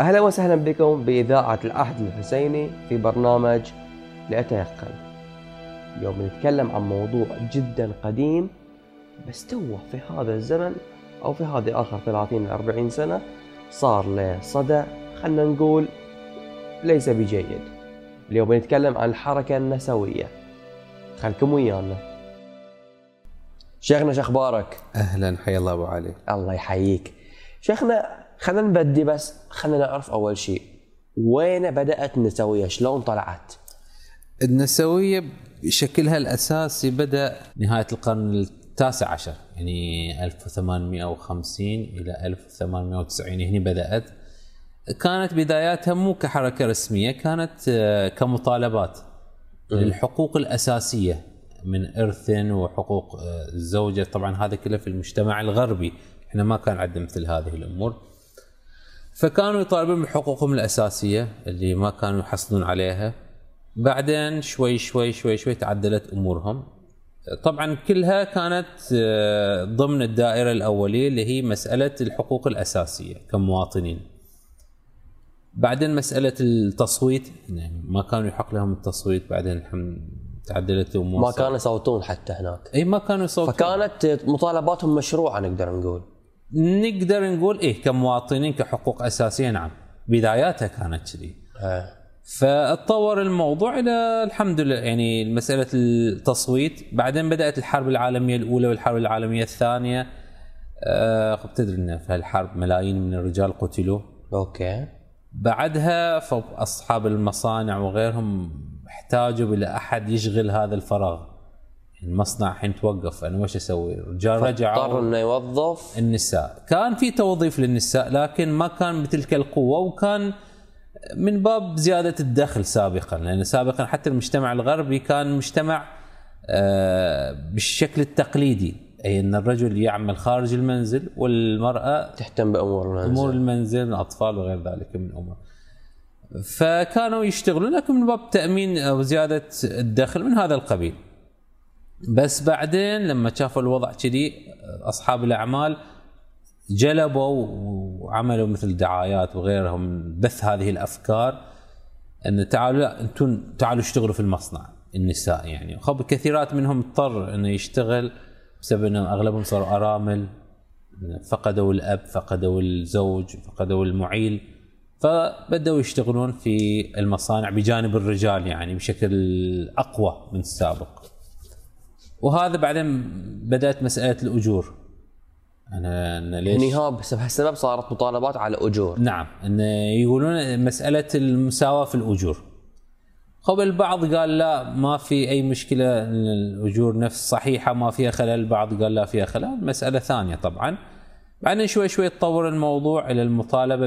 أهلا وسهلا بكم بإذاعة العهد الحسيني في برنامج لأتيقن اليوم نتكلم عن موضوع جدا قديم بس توه في هذا الزمن أو في هذه آخر 30 40 سنة صار له صدى خلنا نقول ليس بجيد. اليوم بنتكلم عن الحركة النسوية. خلكم ويانا. شيخنا شخبارك أهلا حيا الله ابو علي الله يحييك. شيخنا خلينا نبدي بس خلينا نعرف أول شيء وين بدأت النسوية؟ شلون طلعت؟ النسوية بشكلها الأساسي بدأ نهاية القرن التاسع عشر يعني 1850 إلى 1890 هنا بدأت. كانت بداياتها مو كحركة رسمية كانت آه، كمطالبات. للحقوق الأساسية من ارث وحقوق آه، الزوجة طبعا هذا كله في المجتمع الغربي. إحنا ما كان عندنا مثل هذه الأمور. فكانوا يطالبون بحقوقهم الأساسية اللي ما كانوا يحصلون عليها. بعدين شوي شوي شوي شوي تعدلت أمورهم. طبعا كلها كانت آه، ضمن الدائرة الأولية اللي هي مسألة الحقوق الأساسية كمواطنين. بعدين مسألة التصويت يعني ما كانوا يحق لهم التصويت. بعدين الحمد تعدلت الأمور. ما كانوا يصوتون حتى هناك. إي ما كانوا يصوتون. فكانت مطالباتهم مشروعة نقدر نقول. نقدر نقول إيه كمواطنين كحقوق أساسية نعم. بداياتها كانت كذي. آه. فتطور الموضوع إلى الحمد لله. يعني مسألة التصويت بعدين بدأت الحرب العالمية الأولى والحرب العالمية الثانية. آه بتدري إن في هالحرب ملايين من الرجال قتلوا. أوكي. بعدها أصحاب المصانع وغيرهم احتاجوا إلى أحد يشغل هذا الفراغ. المصنع الحين توقف أنا وش أسوي؟ الرجال اضطر رجعوا إنه يوظف. النساء. كان في توظيف للنساء لكن ما كان بتلك القوة وكان من باب زيادة الدخل سابقا لأن سابقا حتى المجتمع الغربي كان مجتمع آه، بالشكل التقليدي أي أن الرجل يعمل خارج المنزل والمرأة تهتم بأمور المنزل. أمور المنزل الاطفال وغير ذلك من الأمور فكانوا يشتغلون لكن من باب تأمين أو زيادة الدخل من هذا القبيل. بس بعدين لما شافوا الوضع كذي أصحاب الأعمال جلبوا وعملوا مثل دعايات وغيرهم بث هذه الأفكار إن تعالوا لا أنتم تعالوا اشتغلوا في المصنع النساء يعني. خب كثيرات منهم اضطر إنه يشتغل بسبب إنهم أغلبهم صاروا أرامل فقدوا الأب فقدوا الزوج فقدوا المعيل فبدأوا يشتغلون في المصانع بجانب الرجال يعني بشكل أقوى من السابق. وهذا بعدين بدأت مسألة الأجور. أنا ليش؟ يعني ها بسبب صارت مطالبات على أجور. نعم. إن يقولون مسألة المساواة في الأجور. خب البعض قال لا ما في أي مشكلة الأجور نفس صحيحة ما فيها خلل. البعض قال لا فيها خلل. مسألة ثانية طبعا. بعدين شوي شوي تطور الموضوع إلى المطالبة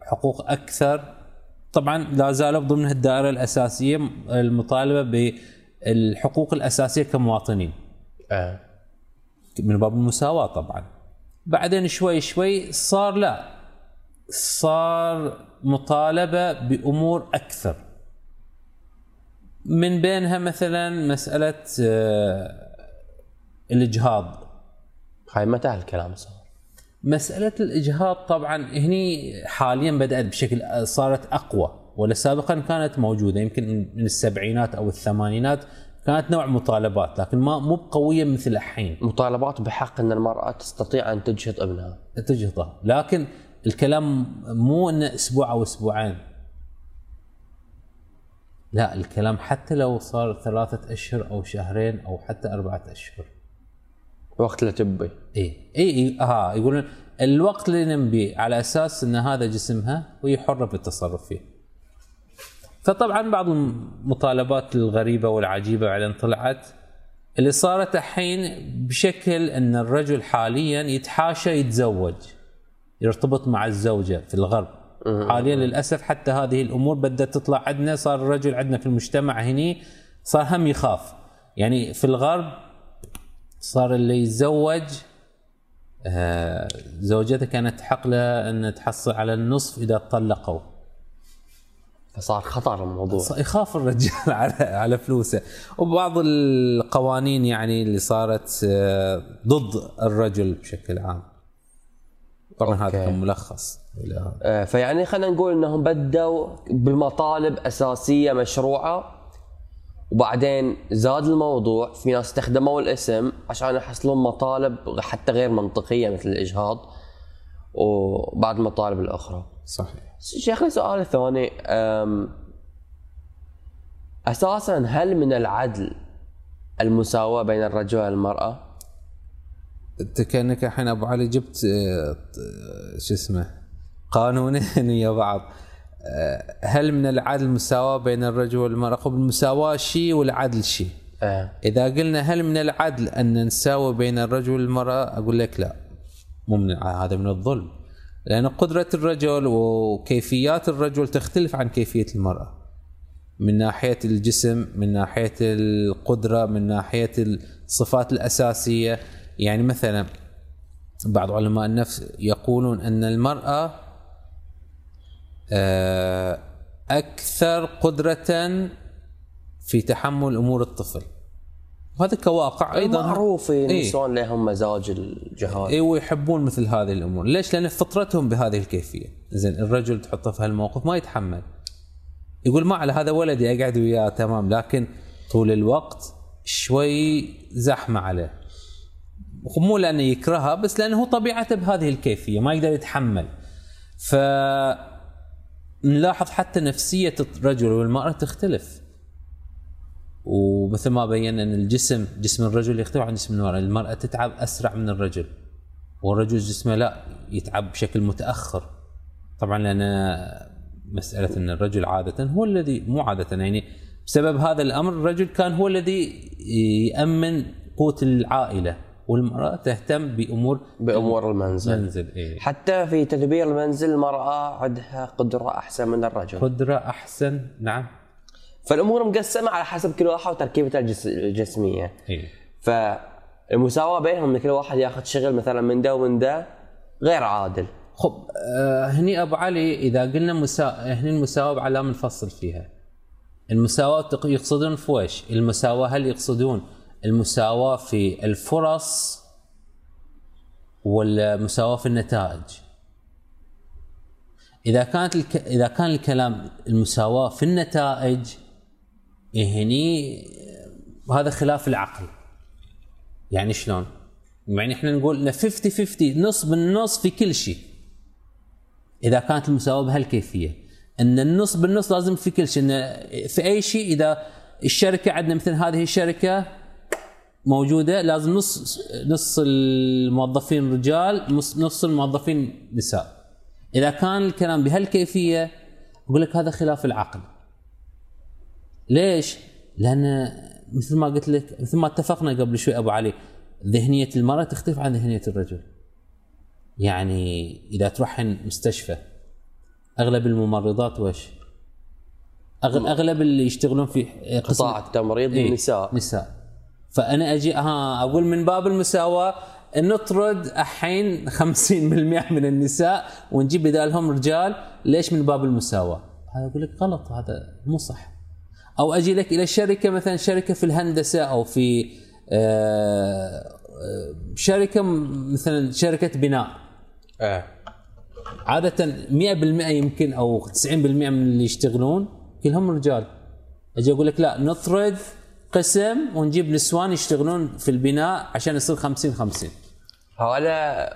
بحقوق أكثر. طبعا لا زالوا ضمن الدائرة الأساسية المطالبة بالحقوق الأساسية كمواطنين. آه. من باب المساواة طبعا. بعدين شوي شوي صار لا صار مطالبة بأمور أكثر. من بينها مثلا مسألة آه، الإجهاض. هاي متى هالكلام صار؟ مسألة الإجهاض طبعا هني حاليا بدأت بشكل صارت أقوى. ولا سابقا كانت موجودة يمكن من السبعينات أو الثمانينات كانت نوع مطالبات لكن ما مو بقوية مثل الحين. مطالبات بحق إن المرأة تستطيع أن تجهض ابنها. تجهضه لكن الكلام مو انه أسبوع أو أسبوعين. لا الكلام حتى لو صار ثلاثة أشهر أو شهرين أو حتى أربعة أشهر. وقت لا تبي. اي اي اي ها يقولون الوقت اللي نبيه على أساس إن هذا جسمها وهي حرة بالتصرف فيه. فطبعا بعض المطالبات الغريبة والعجيبة بعدين طلعت. اللي صارت الحين بشكل إن الرجل حاليا يتحاشى يتزوج يرتبط مع الزوجة في الغرب. حاليا للأسف حتى هذه الأمور بدأت تطلع عندنا صار الرجل عندنا في المجتمع هني صار هم يخاف. يعني في الغرب صار اللي يتزوج آه، زوجته كانت تحق له إن تحصل على النصف إذا طلقوا فصار خطر الموضوع. يخاف الرجال على على فلوسه. وبعض القوانين يعني اللي صارت آه، ضد الرجل بشكل عام. طبعا هذا. كان ملخص. آه، فيعني خلينا نقول إنهم بدوا بالمطالب أساسية مشروعة. وبعدين زاد الموضوع في ناس استخدموا الاسم عشان يحصلون مطالب حتى غير منطقية مثل الإجهاض. وبعض المطالب الأخرى. صحيح شيخنا سؤال الثاني أم، أساسا هل من العدل المساواة بين الرجل والمرأة؟ أنت كأنك الحين أبو علي جبت آه، شو اسمه قانونين ويا بعض آه، هل من العدل المساواة بين الرجل والمرأة؟ المساواة شيء والعدل شيء. آه. إذا قلنا هل من العدل أن نساوي بين الرجل والمرأة؟ أقول لك لا مو من هذا من الظلم. لأن قدرة الرجل وكيفيات الرجل تختلف عن كيفية المرأة. من ناحية الجسم، من ناحية القدرة، من ناحية الصفات الأساسية، يعني مثلا بعض علماء النفس يقولون أن المرأة آه، أكثر قدرة في تحمل أمور الطفل. وهذا كواقع أيضا معروف إيه. النسوان لهم مزاج الجهاد اي ويحبون مثل هذه الأمور، ليش؟ لأن فطرتهم بهذه الكيفية، زين الرجل تحطه في هالموقف ما يتحمل. يقول ما على هذا ولدي أقعد وياه تمام، لكن طول الوقت شوي زحمة عليه. مو لأنه يكرهها بس لأنه هو طبيعته بهذه الكيفية ما يقدر يتحمل. ف نلاحظ حتى نفسية الرجل والمرأة تختلف. ومثل ما بينا أن الجسم جسم الرجل يختلف عن جسم المرأة، المرأة تتعب أسرع من الرجل. والرجل جسمه لا يتعب بشكل متأخر. طبعا لأن مسألة أن الرجل عادة هو الذي مو عادة يعني بسبب هذا الأمر الرجل كان هو الذي يأمن قوت العائلة والمرأة تهتم بأمور بأمور المنزل المنزل إيه. حتى في تدبير المنزل المرأة عندها قدرة أحسن من الرجل قدرة أحسن نعم فالأمور مقسمة على حسب كل واحد وتركيبته الجس- الجسمية إيه. فالمساواة بينهم إن كل واحد ياخذ شغل مثلا من ده ومن ده غير عادل خب آه هني أبو علي إذا قلنا مسا... هني المساواة بعلامه نفصل فيها المساواة يقصدون في ويش؟ المساواة هل يقصدون المساواة في الفرص ولا مساواة في النتائج؟ إذا كانت الك... إذا كان الكلام المساواة في النتائج هني آه، هذا خلاف العقل. يعني شلون؟ يعني إحنا نقول إن 50 50 نص بالنص في كل شيء. إذا كانت المساواة بهالكيفية. إن النص بالنص لازم في كل شيء. إن في أي شيء إذا الشركة عندنا مثل هذه الشركة موجودة لازم نص نص الموظفين رجال نص الموظفين نساء. إذا كان الكلام بهالكيفية أقول لك هذا خلاف العقل. ليش؟ لأن مثل ما قلت لك مثل ما اتفقنا قبل شوي أبو علي ذهنية المرأة تختلف عن ذهنية الرجل. يعني إذا تروح مستشفى أغلب الممرضات وش؟ أغلب اللي يشتغلون في قطاع التمريض إيه، النساء نساء فأنا أجي ها أقول من باب المساواة نطرد الحين 50% من النساء ونجيب بدالهم رجال ليش من باب المساواة؟ هذا أقول لك غلط هذا مو صح. أو أجي لك إلى الشركة مثلا شركة في الهندسة أو في آه، آه، شركة مثلا شركة بناء. إيه عادة 100% يمكن أو 90% من اللي يشتغلون كلهم رجال. أجي أقول لك لا نطرد قسم ونجيب نسوان يشتغلون في البناء عشان يصير 50 50 هذا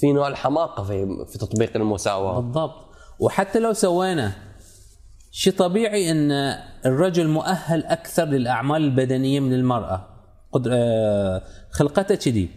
في نوع الحماقة في في تطبيق المساواة. بالضبط. وحتى لو سوينا شيء طبيعي إن الرجل مؤهل أكثر للأعمال البدنية من المرأة. قدر آه، خلقته كذي.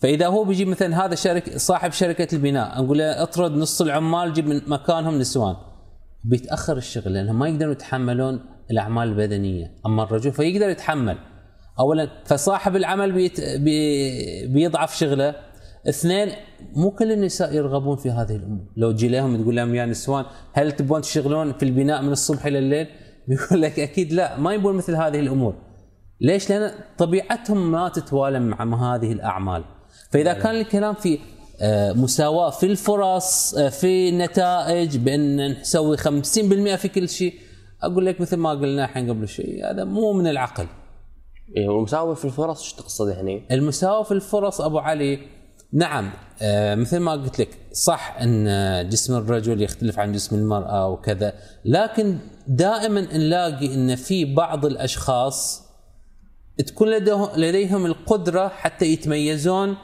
فإذا هو بيجي مثلا هذا شركه صاحب شركة البناء نقول له اطرد نص العمال جيب من مكانهم نسوان. بيتأخر الشغل لانهم ما يقدرون يتحملون الأعمال البدنية. أما الرجل فيقدر يتحمل. اولا فصاحب العمل بيت بي بيضعف شغله. اثنين مو كل النساء يرغبون في هذه الأمور. لو تجي لهم تقول لهم يا نسوان هل تبون تشتغلون في البناء من الصبح إلى الليل؟ بيقول لك أكيد لا ما يبون مثل هذه الأمور. ليش؟ لأن طبيعتهم ما تتوالم مع هذه الأعمال. فإذا كان الكلام في آه، مساواة في الفرص آه، في النتائج بأن نسوي 50% في كل شيء أقول لك مثل ما قلنا الحين قبل شوي هذا مو من العقل. إيه والمساواة في الفرص إيش تقصد يعني؟ المساواة في الفرص أبو علي نعم آه مثل ما قلت لك صح أن جسم الرجل يختلف عن جسم المرأة وكذا لكن دائما نلاقي أن في بعض الأشخاص تكون لديهم القدرة حتى يتميزون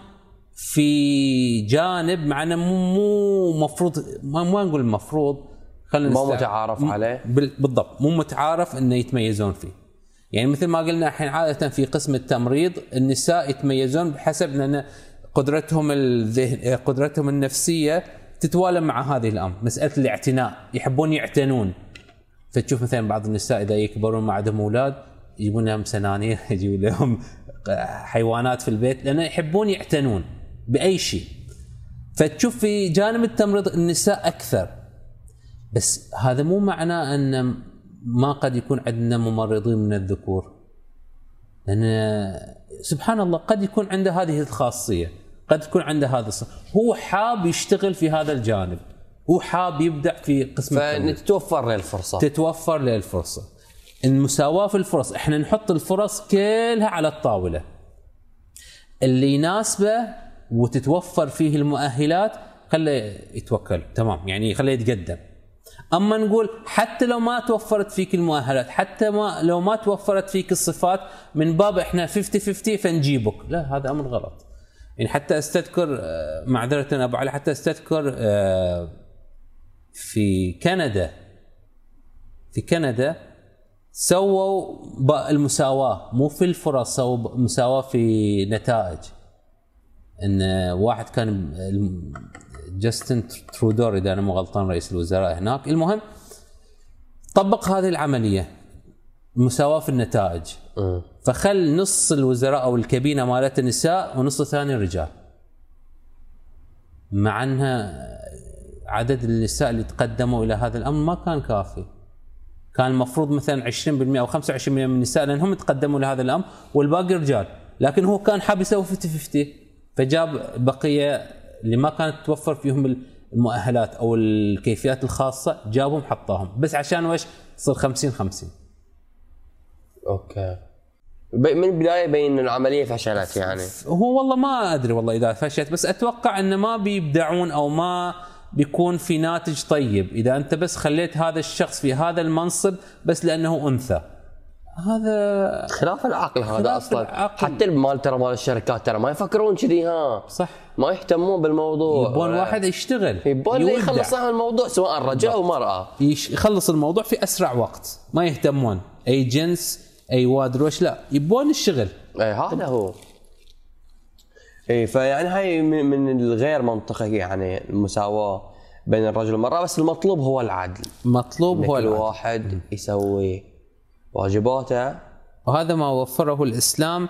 في جانب معنا مو مفروض ما, ما نقول المفروض خلينا مو متعارف عليه. بالضبط مو متعارف انه يتميزون فيه. يعني مثل ما قلنا الحين عادة في قسم التمريض النساء يتميزون بحسب لأن قدرتهم الذهن قدرتهم النفسية تتوالى مع هذه الأمر. مسألة الاعتناء. يحبون يعتنون. فتشوف مثلا بعض النساء إذا يكبرون ما عندهم أولاد يجيبون لهم سنانير يجيبون لهم حيوانات في البيت لأن يحبون يعتنون بأي شيء. فتشوف في جانب التمريض النساء أكثر. بس هذا مو معناه أن ما قد يكون عندنا ممرضين من الذكور. لأن سبحان الله قد يكون عنده هذه الخاصية. قد يكون عنده هذا الصف. هو حاب يشتغل في هذا الجانب. هو حاب يبدع في قسم فتتوفر له الفرصة. تتوفر له الفرصة. المساواة في الفرص إحنا نحط الفرص كلها على الطاولة. اللي يناسبه وتتوفر فيه المؤهلات خليه يتوكل. تمام. يعني خليه يتقدم. أما نقول حتى لو ما توفرت فيك المؤهلات حتى ما لو ما توفرت فيك الصفات من باب إحنا 50 50 فنجيبك. لا هذا أمر غلط. يعني حتى أستذكر آه، معذرة أبو علي حتى أستذكر آه، في كندا في كندا سووا المساواة مو في الفرص سووا مساواة في نتائج. إن واحد كان جاستن ترودور إذا أنا مو غلطان رئيس الوزراء هناك. المهم طبق هذه العملية. مساواة في النتائج. فخل نص الوزراء أو الكابينه مالت النساء ونص الثاني رجال مع انها عدد النساء اللي تقدموا إلى هذا الأمر ما كان كافي. كان المفروض مثلا 20% أو 25% من النساء لأنهم تقدموا لهذا الأمر والباقي رجال. لكن هو كان حاب يسوي 50 50 فجاب بقية اللي ما كانت توفر فيهم المؤهلات أو الكيفيات الخاصة جابهم حطاهم. بس عشان وش؟ تصير 50 50 أوكي. من البداية يبين العملية فشلت يعني. هو والله ما أدري والله إذا فشلت بس أتوقع إنه ما بيبدعون أو ما بيكون في ناتج طيب. إذا أنت بس خليت هذا الشخص في هذا المنصب بس لأنه أنثى. هذا خلاف العقل هذا خلاف أصلا. العقل. حتى المال ترى مال الشركات ترى ما يفكرون كذي ها. صح. ما يهتمون بالموضوع. يبون واحد يشتغل يبون يخلص الموضوع سواء رجل أو مرأة. يخلص الموضوع في أسرع وقت. ما يهتمون. اي جنس أي واد وش لا يبون الشغل. اي هذا هو. اي فيعني هاي من الغير منطقي يعني المساواة بين الرجل والمرأة بس المطلوب هو العدل. مطلوب هو العدل. واحد يسوي واجباته. وهذا ما وفره الإسلام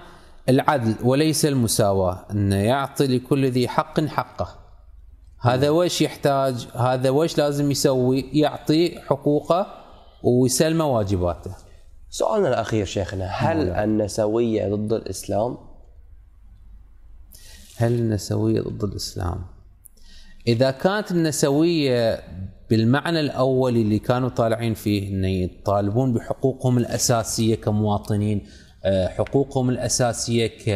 العدل وليس المساواة انه يعطي لكل ذي حق حقه. هذا وش يحتاج؟ هذا وش لازم يسوي؟ يعطي حقوقه ويسلمه واجباته. سؤالنا الأخير شيخنا هل النسوية ضد الإسلام؟ هل النسوية ضد الإسلام؟ إذا كانت النسوية بالمعنى الاولي اللي كانوا طالعين فيه انه يطالبون بحقوقهم الأساسية كمواطنين آه، حقوقهم الأساسية ك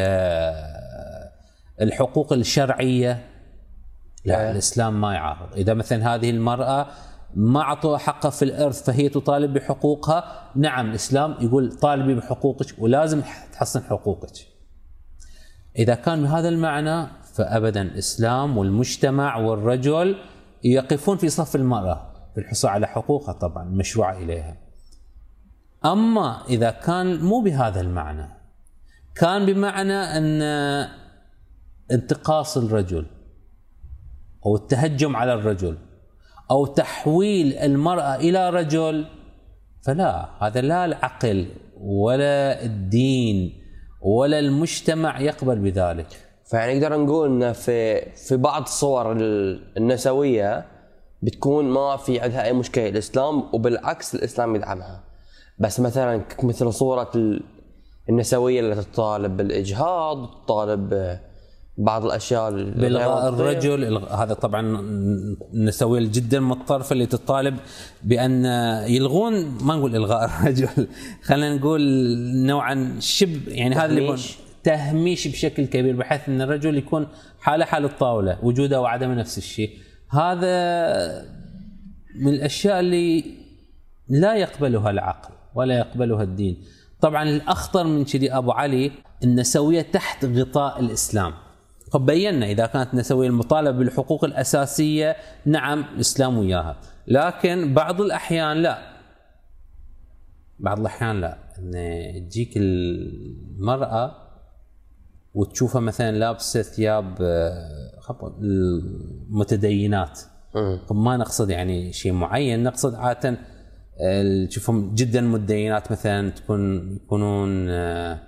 الحقوق الشرعية لا الإسلام ما يعارض. إذا مثلا هذه المرأة ما اعطوها حقها في الارث فهي تطالب بحقوقها نعم الإسلام يقول طالبي بحقوقك ولازم تحصن حقوقك إذا كان بهذا المعنى فابدا الإسلام والمجتمع والرجل يقفون في صف المرأة في الحصول على حقوقها طبعا مشروعه إليها. أما إذا كان مو بهذا المعنى كان بمعنى أن انتقاص الرجل أو التهجم على الرجل أو تحويل المرأة إلى رجل فلا هذا لا العقل ولا الدين ولا المجتمع يقبل بذلك. فيعني نقدر نقول إنه في في بعض الصور النسوية بتكون ما في عندها أي مشكلة الإسلام وبالعكس الإسلام يدعمها. بس مثلا مثل صورة النسوية اللي تطالب بالإجهاض تطالب بعض الأشياء بإلغاء الرجل هذا طبعا النسويه جدا متطرفه اللي تطالب بأن يلغون ما نقول إلغاء الرجل خلينا نقول نوعا شبه يعني هذا اللي تهميش. بشكل كبير بحيث أن الرجل يكون حاله حال الطاولة وجوده وعدمه نفس الشيء. هذا من الأشياء اللي لا يقبلها العقل ولا يقبلها الدين. طبعا الأخطر من كذي أبو علي النسويه تحت غطاء الإسلام. قد بينا إذا كانت النسويه المطالبة بالحقوق الأساسية نعم الإسلام وياها. لكن بعض الأحيان لا. بعض الأحيان لا. إن تجيك المرأة وتشوفها مثلا لابسة ثياب آه، المتدينات. ما نقصد يعني شيء معين نقصد عادة تشوفهم جدا متدينات مثلا تكون يكونون آه،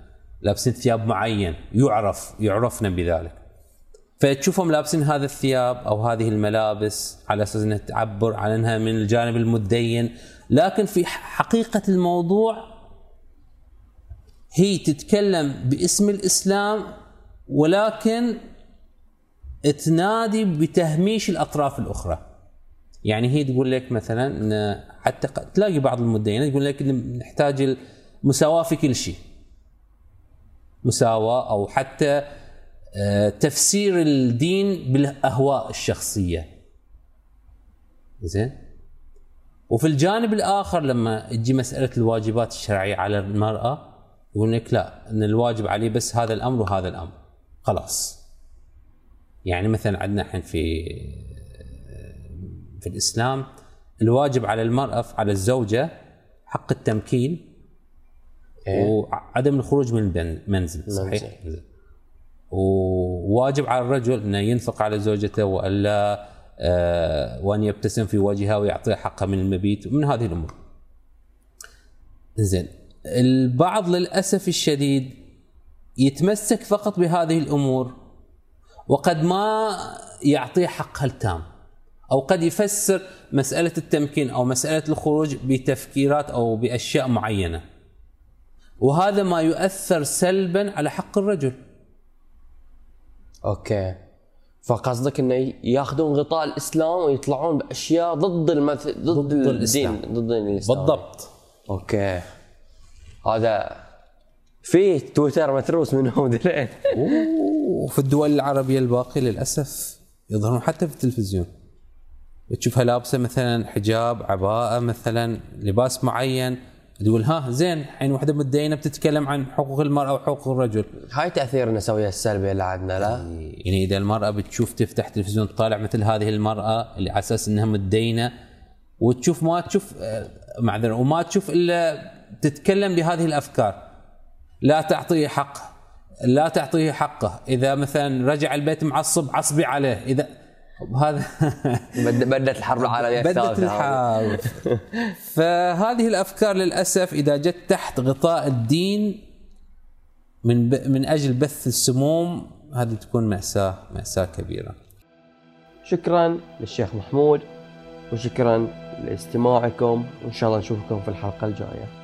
لابسين ثياب معين. يعرف يعرفنا بذلك. فتشوفهم لابسين هذا الثياب أو هذه الملابس على أساس إنها تعبر عن إنها من الجانب المتدين. لكن في حقيقة الموضوع هي تتكلم باسم الإسلام ولكن تنادي بتهميش الأطراف الأخرى. يعني هي تقول لك مثلا حتى تلاقي بعض المدينين يقول لك نحتاج المساواه في كل شيء. مساواة أو حتى تفسير الدين بالأهواء الشخصية. زين؟ وفي الجانب الآخر لما تجي مسألة الواجبات الشرعية على المرأة يقول لك لا إن الواجب عليه بس هذا الأمر وهذا الأمر. خلاص. يعني مثلا عندنا الحين في في الإسلام الواجب على المرأة على الزوجة حق التمكين إيه؟ وعدم الخروج من المنزل صحيح؟ وواجب على الرجل انه ينفق على زوجته وألا آه وأن يبتسم في وجهها ويعطيها حقها من المبيت ومن هذه الأمور. زين البعض للأسف الشديد يتمسك فقط بهذه الأمور وقد ما يعطيه حقها التام. أو قد يفسر مسألة التمكين أو مسألة الخروج بتفكيرات أو بأشياء معينة. وهذا ما يؤثر سلبا على حق الرجل. Okay. فقصدك إنه ياخذون غطاء الإسلام ويطلعون بأشياء ضد المث... ضد, ضد الدين الإسلام. ضد الاسلام بالضبط. Okay. هذا في تويتر متروس منهم دلين وفي الدول العربية الباقية للأسف يظهرون حتى في التلفزيون. تشوفها لابسة مثلا حجاب عباءة مثلا لباس معين تقول ها زين الحين وحدة متدينه بتتكلم عن حقوق المرأة وحقوق الرجل. هاي تأثير النسويه السلبي اللي عندنا لا؟ يعني إذا المرأة بتشوف تفتح تلفزيون تطالع مثل هذه المرأة اللي على أساس إنها متدينه وتشوف ما تشوف آه، معذرة وما تشوف إلا تتكلم بهذه الأفكار. لا تعطيه حق لا تعطيه حقه. إذا مثلا رجع البيت معصب عصبي عليه. إذا هذا بدت الحرب العالمية بدت الحرب. فهذه الأفكار للأسف إذا جت تحت غطاء الدين من ب... من أجل بث السموم هذه تكون مأساة مأساة كبيرة. شكرا للشيخ محمود وشكرا لاستماعكم وإن شاء الله نشوفكم في الحلقة الجاية.